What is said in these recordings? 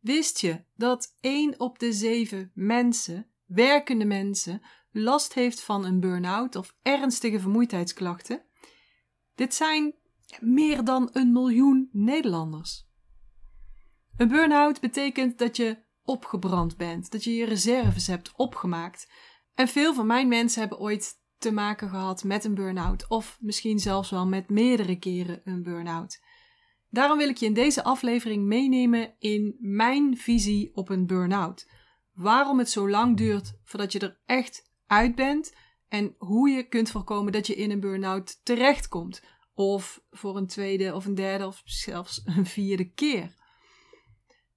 Wist je dat 1 op de 7 mensen, werkende mensen, last heeft van een burn-out of ernstige vermoeidheidsklachten? Dit zijn meer dan een miljoen Nederlanders. Een burn-out betekent dat je opgebrand bent, dat je je reserves hebt opgemaakt. En veel van mijn mensen hebben ooit te maken gehad met een burn-out, of misschien zelfs wel met meerdere keren een burn-out. Daarom wil ik je in deze aflevering meenemen in mijn visie op een burn-out. Waarom het zo lang duurt voordat je er echt uit bent en hoe je kunt voorkomen dat je in een burn-out terechtkomt. Of voor een tweede of een derde of zelfs een vierde keer.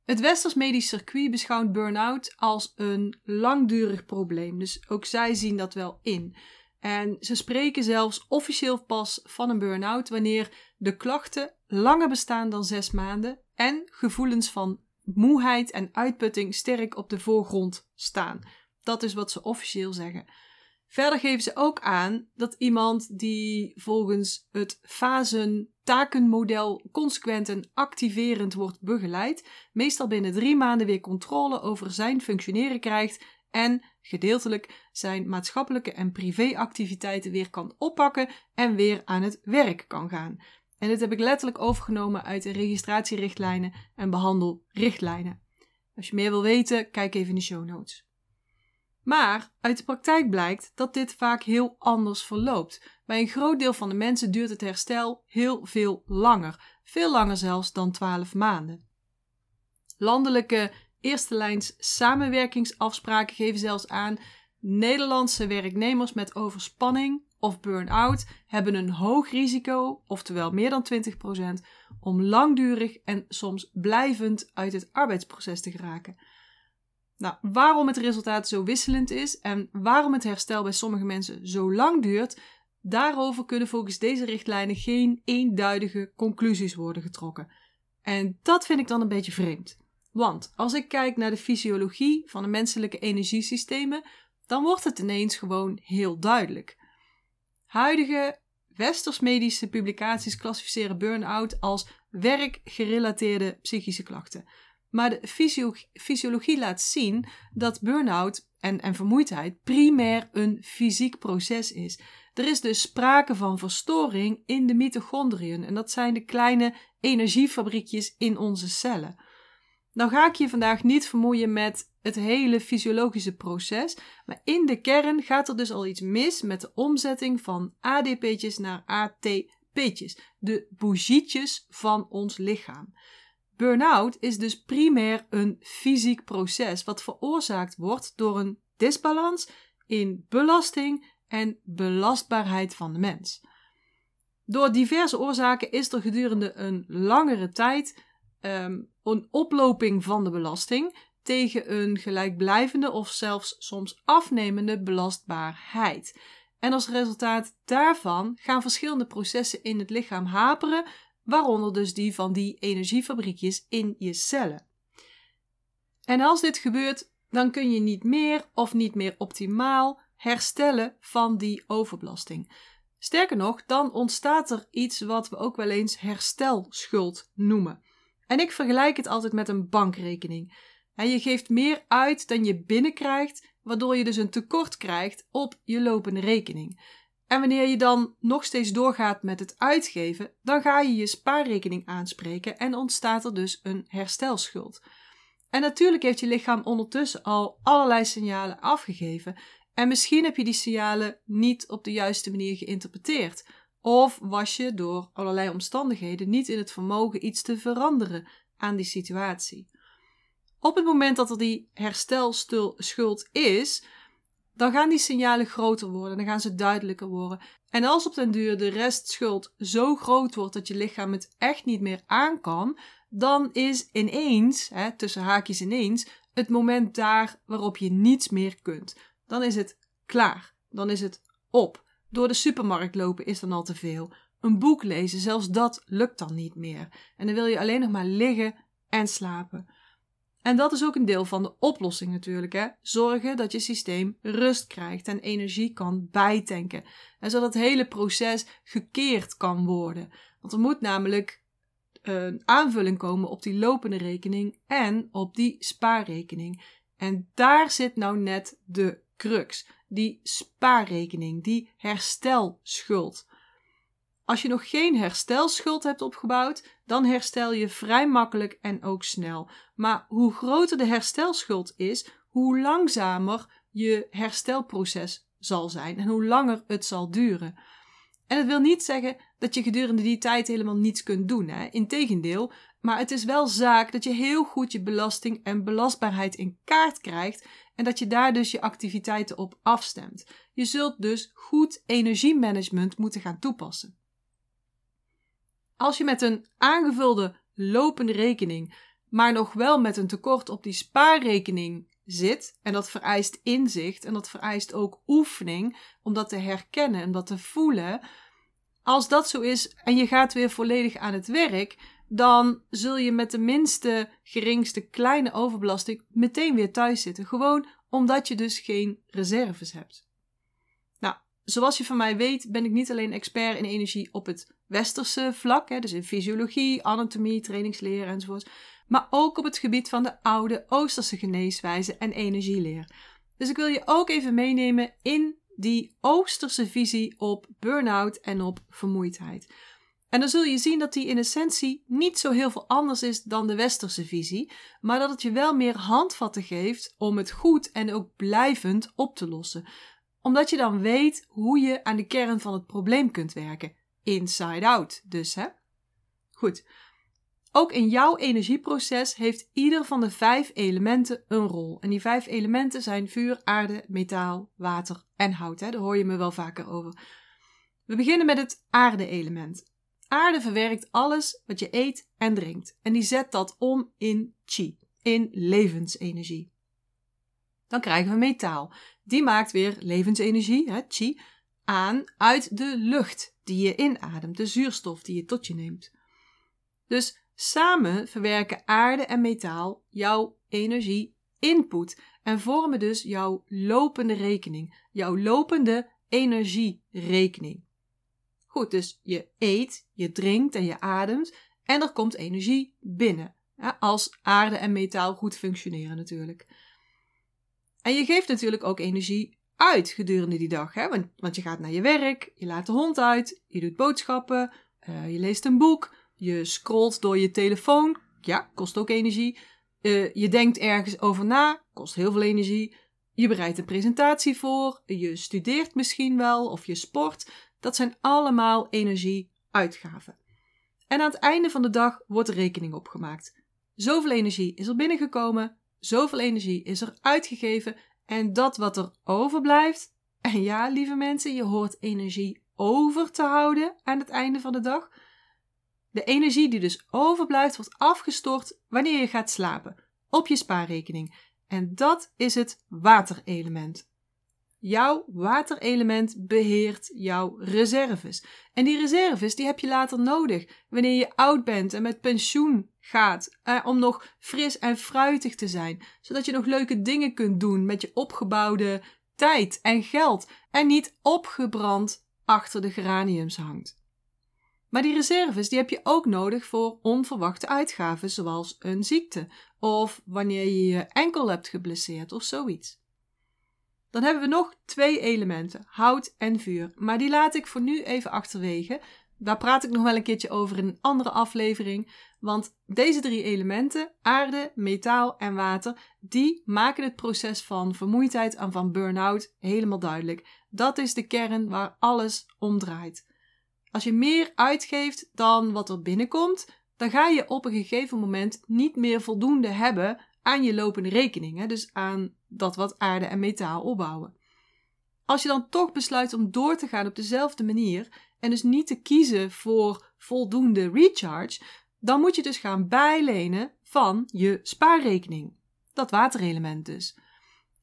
Het Westers Medisch Circuit beschouwt burn-out als een langdurig probleem. Dus ook zij zien dat wel in. En ze spreken zelfs officieel pas van een burn-out wanneer de klachten langer bestaan dan zes maanden en gevoelens van moeheid en uitputting sterk op de voorgrond staan. Dat is wat ze officieel zeggen. Verder geven ze ook aan dat iemand die volgens het fasen-takenmodel consequent en activerend wordt begeleid, meestal binnen drie maanden weer controle over zijn functioneren krijgt en gedeeltelijk zijn maatschappelijke en privéactiviteiten weer kan oppakken en weer aan het werk kan gaan. En dit heb ik letterlijk overgenomen uit de registratierichtlijnen en behandelrichtlijnen. Als je meer wil weten, kijk even in de show notes. Maar uit de praktijk blijkt dat dit vaak heel anders verloopt. Bij een groot deel van de mensen duurt het herstel heel veel langer, veel langer zelfs dan 12 maanden. Landelijke eerste lijns samenwerkingsafspraken geven zelfs aan Nederlandse werknemers met overspanning of burn-out hebben een hoog risico, oftewel meer dan 20%, om langdurig en soms blijvend uit het arbeidsproces te geraken. Nou, waarom het resultaat zo wisselend is en waarom het herstel bij sommige mensen zo lang duurt, daarover kunnen volgens deze richtlijnen geen eenduidige conclusies worden getrokken. En dat vind ik dan een beetje vreemd. Want als ik kijk naar de fysiologie van de menselijke energiesystemen, dan wordt het ineens gewoon heel duidelijk. Huidige westers-medische publicaties klassificeren burn-out als werkgerelateerde psychische klachten. Maar de fysiologie laat zien dat burn-out en, en vermoeidheid primair een fysiek proces is. Er is dus sprake van verstoring in de mitochondriën en dat zijn de kleine energiefabriekjes in onze cellen. Nou ga ik je vandaag niet vermoeien met het hele fysiologische proces, maar in de kern gaat er dus al iets mis met de omzetting van ADP'tjes naar ATP'tjes, de bougietjes van ons lichaam. Burnout is dus primair een fysiek proces wat veroorzaakt wordt door een disbalans in belasting en belastbaarheid van de mens. Door diverse oorzaken is er gedurende een langere tijd um, een oploping van de belasting tegen een gelijkblijvende of zelfs soms afnemende belastbaarheid. En als resultaat daarvan gaan verschillende processen in het lichaam haperen, waaronder dus die van die energiefabriekjes in je cellen. En als dit gebeurt, dan kun je niet meer of niet meer optimaal herstellen van die overbelasting. Sterker nog, dan ontstaat er iets wat we ook wel eens herstelschuld noemen. En ik vergelijk het altijd met een bankrekening. En je geeft meer uit dan je binnenkrijgt, waardoor je dus een tekort krijgt op je lopende rekening. En wanneer je dan nog steeds doorgaat met het uitgeven, dan ga je je spaarrekening aanspreken en ontstaat er dus een herstelschuld. En natuurlijk heeft je lichaam ondertussen al allerlei signalen afgegeven. En misschien heb je die signalen niet op de juiste manier geïnterpreteerd. Of was je door allerlei omstandigheden niet in het vermogen iets te veranderen aan die situatie. Op het moment dat er die herstelschuld is, dan gaan die signalen groter worden, dan gaan ze duidelijker worden. En als op den duur de restschuld zo groot wordt dat je lichaam het echt niet meer aan kan, dan is ineens, hè, tussen haakjes ineens, het moment daar waarop je niets meer kunt. Dan is het klaar. Dan is het op. Door de supermarkt lopen is dan al te veel. Een boek lezen, zelfs dat lukt dan niet meer. En dan wil je alleen nog maar liggen en slapen. En dat is ook een deel van de oplossing natuurlijk. Hè? Zorgen dat je systeem rust krijgt en energie kan bijtanken. En zodat het hele proces gekeerd kan worden. Want er moet namelijk een aanvulling komen op die lopende rekening en op die spaarrekening. En daar zit nou net de crux. Die spaarrekening, die herstelschuld. Als je nog geen herstelschuld hebt opgebouwd, dan herstel je vrij makkelijk en ook snel. Maar hoe groter de herstelschuld is, hoe langzamer je herstelproces zal zijn en hoe langer het zal duren. En het wil niet zeggen dat je gedurende die tijd helemaal niets kunt doen. Hè? Integendeel, maar het is wel zaak dat je heel goed je belasting en belastbaarheid in kaart krijgt en dat je daar dus je activiteiten op afstemt. Je zult dus goed energiemanagement moeten gaan toepassen. Als je met een aangevulde lopende rekening, maar nog wel met een tekort op die spaarrekening zit, en dat vereist inzicht en dat vereist ook oefening om dat te herkennen en dat te voelen. Als dat zo is en je gaat weer volledig aan het werk, dan zul je met de minste, geringste kleine overbelasting meteen weer thuis zitten. Gewoon omdat je dus geen reserves hebt. Nou, zoals je van mij weet, ben ik niet alleen expert in energie op het westerse vlak, hè, dus in fysiologie, anatomie, trainingsleer enzovoort, maar ook op het gebied van de oude Oosterse geneeswijze en energieleer. Dus ik wil je ook even meenemen in die Oosterse visie op burn-out en op vermoeidheid. En dan zul je zien dat die in essentie niet zo heel veel anders is dan de westerse visie, maar dat het je wel meer handvatten geeft om het goed en ook blijvend op te lossen. Omdat je dan weet hoe je aan de kern van het probleem kunt werken. Inside out dus, hè? Goed. Ook in jouw energieproces heeft ieder van de vijf elementen een rol. En die vijf elementen zijn vuur, aarde, metaal, water en hout. Hè? Daar hoor je me wel vaker over. We beginnen met het aarde-element. Aarde verwerkt alles wat je eet en drinkt. En die zet dat om in chi, in levensenergie. Dan krijgen we metaal. Die maakt weer levensenergie, hè, chi, aan uit de lucht die je inademt, de zuurstof die je tot je neemt. Dus samen verwerken aarde en metaal jouw energie input en vormen dus jouw lopende rekening, jouw lopende energierekening. Goed, dus je eet, je drinkt en je ademt en er komt energie binnen. als aarde en metaal goed functioneren natuurlijk. En je geeft natuurlijk ook energie uit gedurende die dag. Hè? Want, want je gaat naar je werk, je laat de hond uit, je doet boodschappen, uh, je leest een boek, je scrolt door je telefoon. Ja, kost ook energie. Uh, je denkt ergens over na, kost heel veel energie. Je bereidt een presentatie voor, je studeert misschien wel of je sport. Dat zijn allemaal energieuitgaven. En aan het einde van de dag wordt de rekening opgemaakt. Zoveel energie is er binnengekomen, zoveel energie is er uitgegeven en dat wat er overblijft, en ja, lieve mensen, je hoort energie over te houden aan het einde van de dag. De energie die dus overblijft, wordt afgestort wanneer je gaat slapen op je spaarrekening. En dat is het waterelement. Jouw waterelement beheert jouw reserves. En die reserves die heb je later nodig wanneer je oud bent en met pensioen gaat. Eh, om nog fris en fruitig te zijn. Zodat je nog leuke dingen kunt doen met je opgebouwde tijd en geld. En niet opgebrand achter de geraniums hangt. Maar die reserves die heb je ook nodig voor onverwachte uitgaven, zoals een ziekte. Of wanneer je je enkel hebt geblesseerd of zoiets. Dan hebben we nog twee elementen, hout en vuur. Maar die laat ik voor nu even achterwege. Daar praat ik nog wel een keertje over in een andere aflevering. Want deze drie elementen, aarde, metaal en water, die maken het proces van vermoeidheid en van burn-out helemaal duidelijk. Dat is de kern waar alles om draait. Als je meer uitgeeft dan wat er binnenkomt, dan ga je op een gegeven moment niet meer voldoende hebben aan je lopende rekening. Hè? Dus aan dat wat aarde en metaal opbouwen. Als je dan toch besluit om door te gaan op dezelfde manier en dus niet te kiezen voor voldoende recharge, dan moet je dus gaan bijlenen van je spaarrekening. Dat waterelement dus.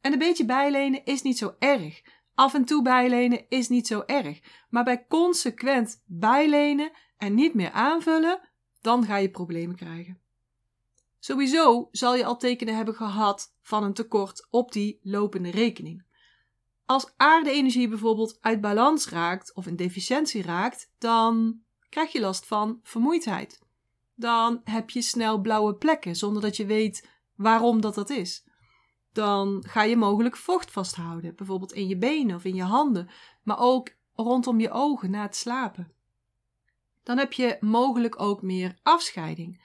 En een beetje bijlenen is niet zo erg. Af en toe bijlenen is niet zo erg. Maar bij consequent bijlenen en niet meer aanvullen, dan ga je problemen krijgen. Sowieso zal je al tekenen hebben gehad van een tekort op die lopende rekening. Als aarde-energie bijvoorbeeld uit balans raakt of in deficiëntie raakt, dan krijg je last van vermoeidheid. dan heb je snel blauwe plekken zonder dat je weet waarom dat dat is. Dan ga je mogelijk vocht vasthouden, bijvoorbeeld in je benen of in je handen, maar ook rondom je ogen na het slapen. Dan heb je mogelijk ook meer afscheiding.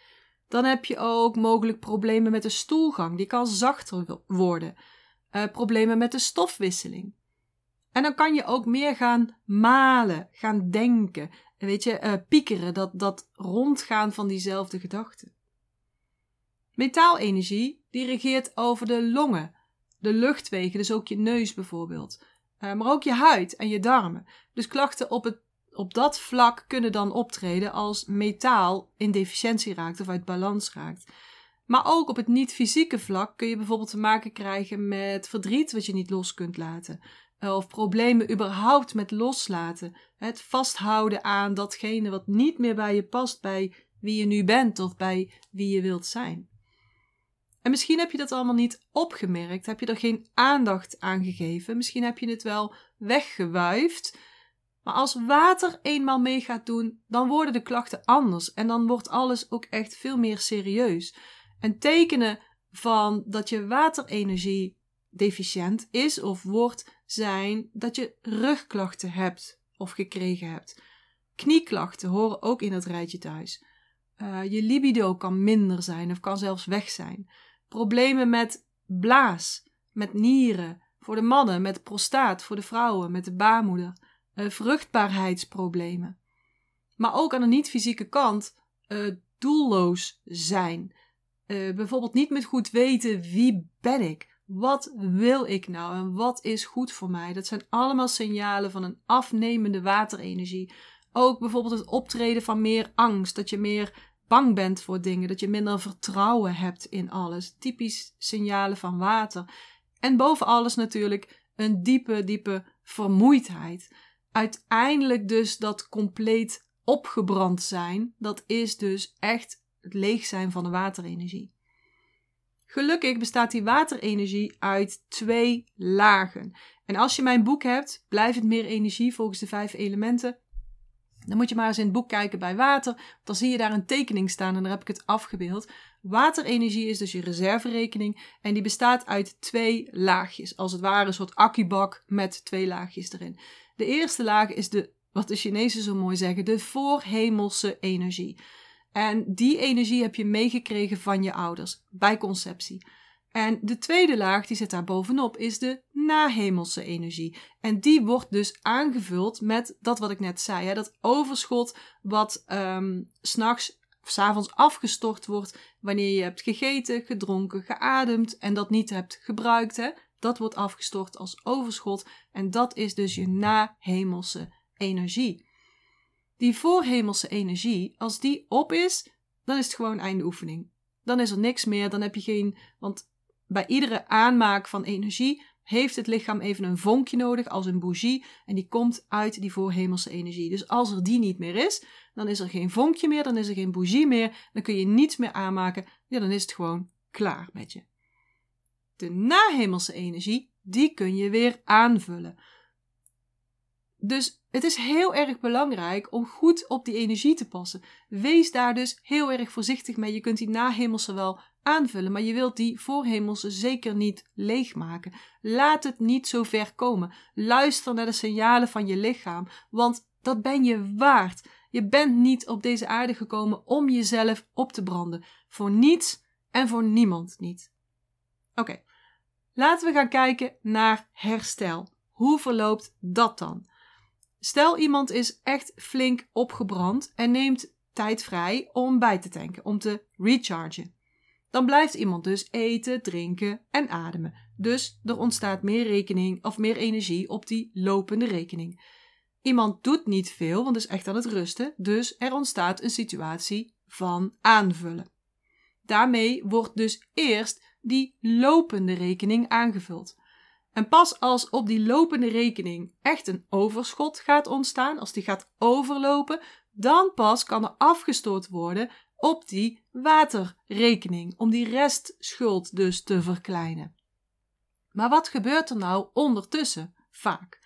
Dan heb je ook mogelijk problemen met de stoelgang, die kan zachter worden. Uh, problemen met de stofwisseling. En dan kan je ook meer gaan malen, gaan denken. Weet je, uh, piekeren, dat, dat rondgaan van diezelfde gedachten. Metaalenergie die regeert over de longen, de luchtwegen, dus ook je neus bijvoorbeeld. Uh, maar ook je huid en je darmen. Dus klachten op, het, op dat vlak kunnen dan optreden als metaal in deficiëntie raakt of uit balans raakt. Maar ook op het niet-fysieke vlak kun je bijvoorbeeld te maken krijgen met verdriet wat je niet los kunt laten. Eh, of problemen überhaupt met loslaten. Het vasthouden aan datgene wat niet meer bij je past, bij wie je nu bent of bij wie je wilt zijn. En misschien heb je dat allemaal niet opgemerkt, heb je er geen aandacht aan gegeven, misschien heb je het wel weggewuifd. Maar als water eenmaal mee gaat doen, dan worden de klachten anders en dan wordt alles ook echt veel meer serieus. En tekenen van dat je waterenergie deficiënt is of wordt, zijn dat je rugklachten hebt of gekregen hebt. Knieklachten horen ook in het rijtje thuis. Uh, je libido kan minder zijn of kan zelfs weg zijn. Problemen met blaas, met nieren, voor de mannen, met prostaat, voor de vrouwen, met de baarmoeder. Uh, vruchtbaarheidsproblemen. Maar ook aan de niet-fysieke kant uh, doelloos zijn. bijvoorbeeld niet met goed weten wie ben ik. Wat wil ik nou en wat is goed voor mij? Dat zijn allemaal signalen van een afnemende waterenergie. Ook bijvoorbeeld het optreden van meer angst, dat je meer bang bent voor dingen, dat je minder vertrouwen hebt in alles. Typisch signalen van water. En boven alles natuurlijk een diepe, diepe vermoeidheid. Uiteindelijk dus dat compleet opgebrand zijn, dat is dus echt het leeg zijn van de waterenergie. Gelukkig bestaat die waterenergie uit twee lagen. En als je mijn boek hebt, blijft het meer energie volgens de vijf elementen. Dan moet je maar eens in het boek kijken bij water. Dan zie je daar een tekening staan en daar heb ik het afgebeeld. Waterenergie is dus je reserverekening en die bestaat uit twee laagjes. Als het ware een soort akkubak met twee laagjes erin. De eerste laag is de, wat de Chinezen zo mooi zeggen, de voorhemelse energie. En die energie heb je meegekregen van je ouders bij conceptie. En de tweede laag, die zit daar bovenop, is de nahemelse energie. En die wordt dus aangevuld met dat wat ik net zei, hè, dat overschot wat um, s'nachts of s'avonds afgestort wordt wanneer je hebt gegeten, gedronken, geademd en dat niet hebt gebruikt. Hè. Dat wordt afgestort als overschot en dat is dus je nahemelse energie die voorhemelse energie, als die op is, dan is het gewoon einde oefening. Dan is er niks meer, dan heb je geen. Want bij iedere aanmaak van energie heeft het lichaam even een vonkje nodig als een bougie en die komt uit die voorhemelse energie. Dus als er die niet meer is, dan is er geen vonkje meer, dan is er geen bougie meer, dan kun je niets meer aanmaken, ja, dan is het gewoon klaar met je. De nahemelse energie, die kun je weer aanvullen. Dus het is heel erg belangrijk om goed op die energie te passen. Wees daar dus heel erg voorzichtig mee. Je kunt die nahemelse wel aanvullen, maar je wilt die voorhemelse zeker niet leegmaken. Laat het niet zo ver komen. Luister naar de signalen van je lichaam, want dat ben je waard. Je bent niet op deze aarde gekomen om jezelf op te branden. Voor niets en voor niemand niet. Oké, laten we gaan kijken naar herstel. Hoe verloopt dat dan? Stel iemand is echt flink opgebrand en neemt tijd vrij om bij te tanken, om te rechargen. Dan blijft iemand dus eten, drinken en ademen. Dus er ontstaat meer rekening of meer energie op die lopende rekening. Iemand doet niet veel, want is echt aan het rusten, dus er ontstaat een situatie van aanvullen. Daarmee wordt dus eerst die lopende rekening aangevuld. En pas als op die lopende rekening echt een overschot gaat ontstaan, als die gaat overlopen, dan pas kan er afgestort worden op die waterrekening, om die restschuld dus te verkleinen. Maar wat gebeurt er nou ondertussen vaak?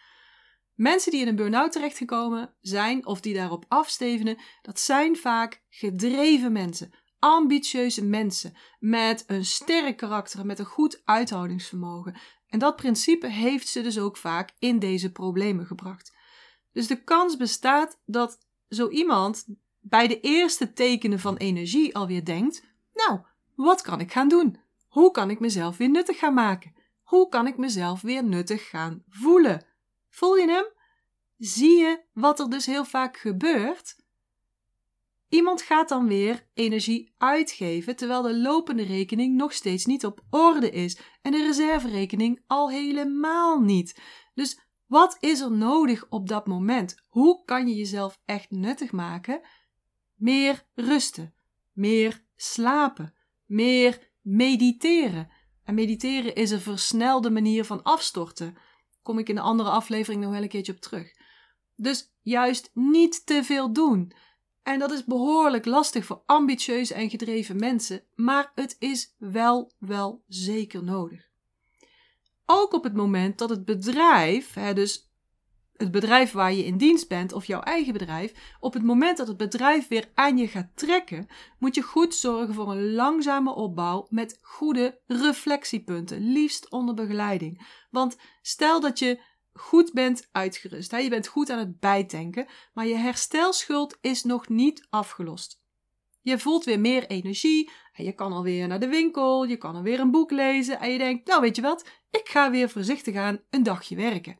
Mensen die in een burn-out terechtgekomen zijn of die daarop afstevenen, dat zijn vaak gedreven mensen, ambitieuze mensen met een sterk karakter, met een goed uithoudingsvermogen. En dat principe heeft ze dus ook vaak in deze problemen gebracht. Dus de kans bestaat dat zo iemand bij de eerste tekenen van energie alweer denkt: Nou, wat kan ik gaan doen? Hoe kan ik mezelf weer nuttig gaan maken? Hoe kan ik mezelf weer nuttig gaan voelen? Voel je hem? Zie je wat er dus heel vaak gebeurt? Iemand gaat dan weer energie uitgeven terwijl de lopende rekening nog steeds niet op orde is en de reserverekening al helemaal niet. Dus wat is er nodig op dat moment? Hoe kan je jezelf echt nuttig maken? Meer rusten, meer slapen, meer mediteren. En mediteren is een versnelde manier van afstorten. Kom ik in een andere aflevering nog wel een keertje op terug. Dus juist niet te veel doen. En dat is behoorlijk lastig voor ambitieuze en gedreven mensen, maar het is wel, wel zeker nodig. Ook op het moment dat het bedrijf, hè, dus het bedrijf waar je in dienst bent of jouw eigen bedrijf, op het moment dat het bedrijf weer aan je gaat trekken, moet je goed zorgen voor een langzame opbouw met goede reflectiepunten, liefst onder begeleiding. Want stel dat je goed bent uitgerust, je bent goed aan het bijtanken, maar je herstelschuld is nog niet afgelost. Je voelt weer meer energie en je kan alweer naar de winkel, je kan alweer een boek lezen en je denkt, nou weet je wat, ik ga weer voorzichtig aan een dagje werken.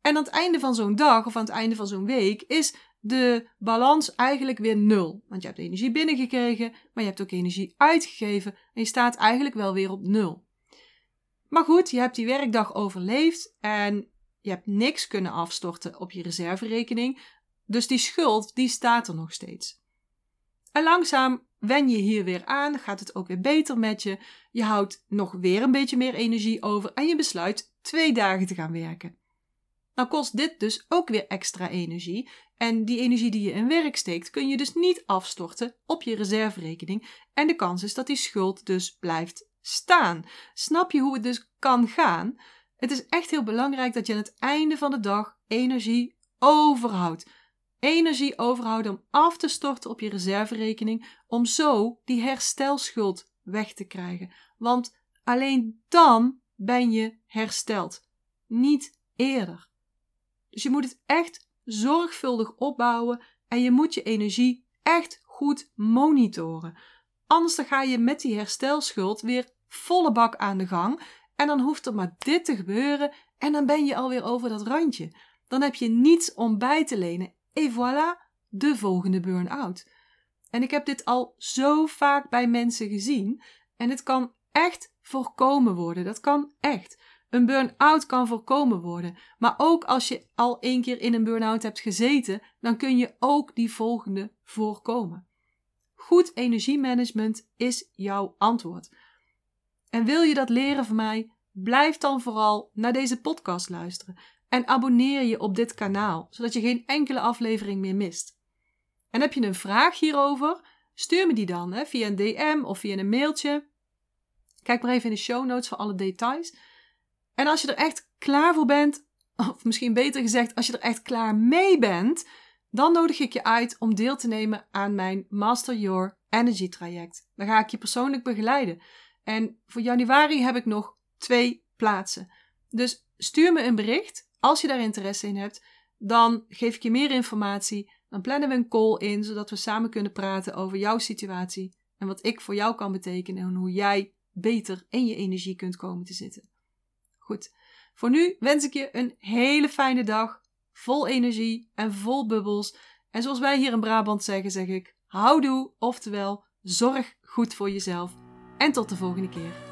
En aan het einde van zo'n dag of aan het einde van zo'n week is de balans eigenlijk weer nul. Want je hebt energie binnengekregen, maar je hebt ook energie uitgegeven en je staat eigenlijk wel weer op nul. Maar goed, je hebt die werkdag overleefd en je hebt niks kunnen afstorten op je reserverekening. Dus die schuld, die staat er nog steeds. En langzaam wen je hier weer aan, gaat het ook weer beter met je. Je houdt nog weer een beetje meer energie over en je besluit twee dagen te gaan werken. Nou kost dit dus ook weer extra energie. En die energie die je in werk steekt, kun je dus niet afstorten op je reserverekening. En de kans is dat die schuld dus blijft staan. Snap je hoe het dus kan gaan? Het is echt heel belangrijk dat je aan het einde van de dag energie overhoudt. Energie overhouden om af te storten op je reserverekening, om zo die herstelschuld weg te krijgen. Want alleen dan ben je hersteld, niet eerder. Dus je moet het echt zorgvuldig opbouwen en je moet je energie echt goed monitoren. Anders dan ga je met die herstelschuld weer volle bak aan de gang en dan hoeft er maar dit te gebeuren en dan ben je alweer over dat randje. Dan heb je niets om bij te lenen. Et voilà, de volgende burn-out. En ik heb dit al zo vaak bij mensen gezien en het kan echt voorkomen worden. Dat kan echt. Een burn-out kan voorkomen worden. Maar ook als je al één keer in een burn-out hebt gezeten, dan kun je ook die volgende voorkomen. Goed energiemanagement is jouw antwoord. En wil je dat leren van mij? Blijf dan vooral naar deze podcast luisteren en abonneer je op dit kanaal, zodat je geen enkele aflevering meer mist. En heb je een vraag hierover? Stuur me die dan hè, via een DM of via een mailtje. Kijk maar even in de show notes voor alle details. En als je er echt klaar voor bent, of misschien beter gezegd, als je er echt klaar mee bent, dan nodig ik je uit om deel te nemen aan mijn Master Your Energy traject. Dan ga ik je persoonlijk begeleiden. En voor januari heb ik nog twee plaatsen. Dus stuur me een bericht als je daar interesse in hebt. Dan geef ik je meer informatie. Dan plannen we een call in, zodat we samen kunnen praten over jouw situatie en wat ik voor jou kan betekenen en hoe jij beter in je energie kunt komen te zitten. Goed, voor nu wens ik je een hele fijne dag, vol energie en vol bubbels. En zoals wij hier in Brabant zeggen, zeg ik houdoe, oftewel zorg goed voor jezelf. En tot de volgende keer.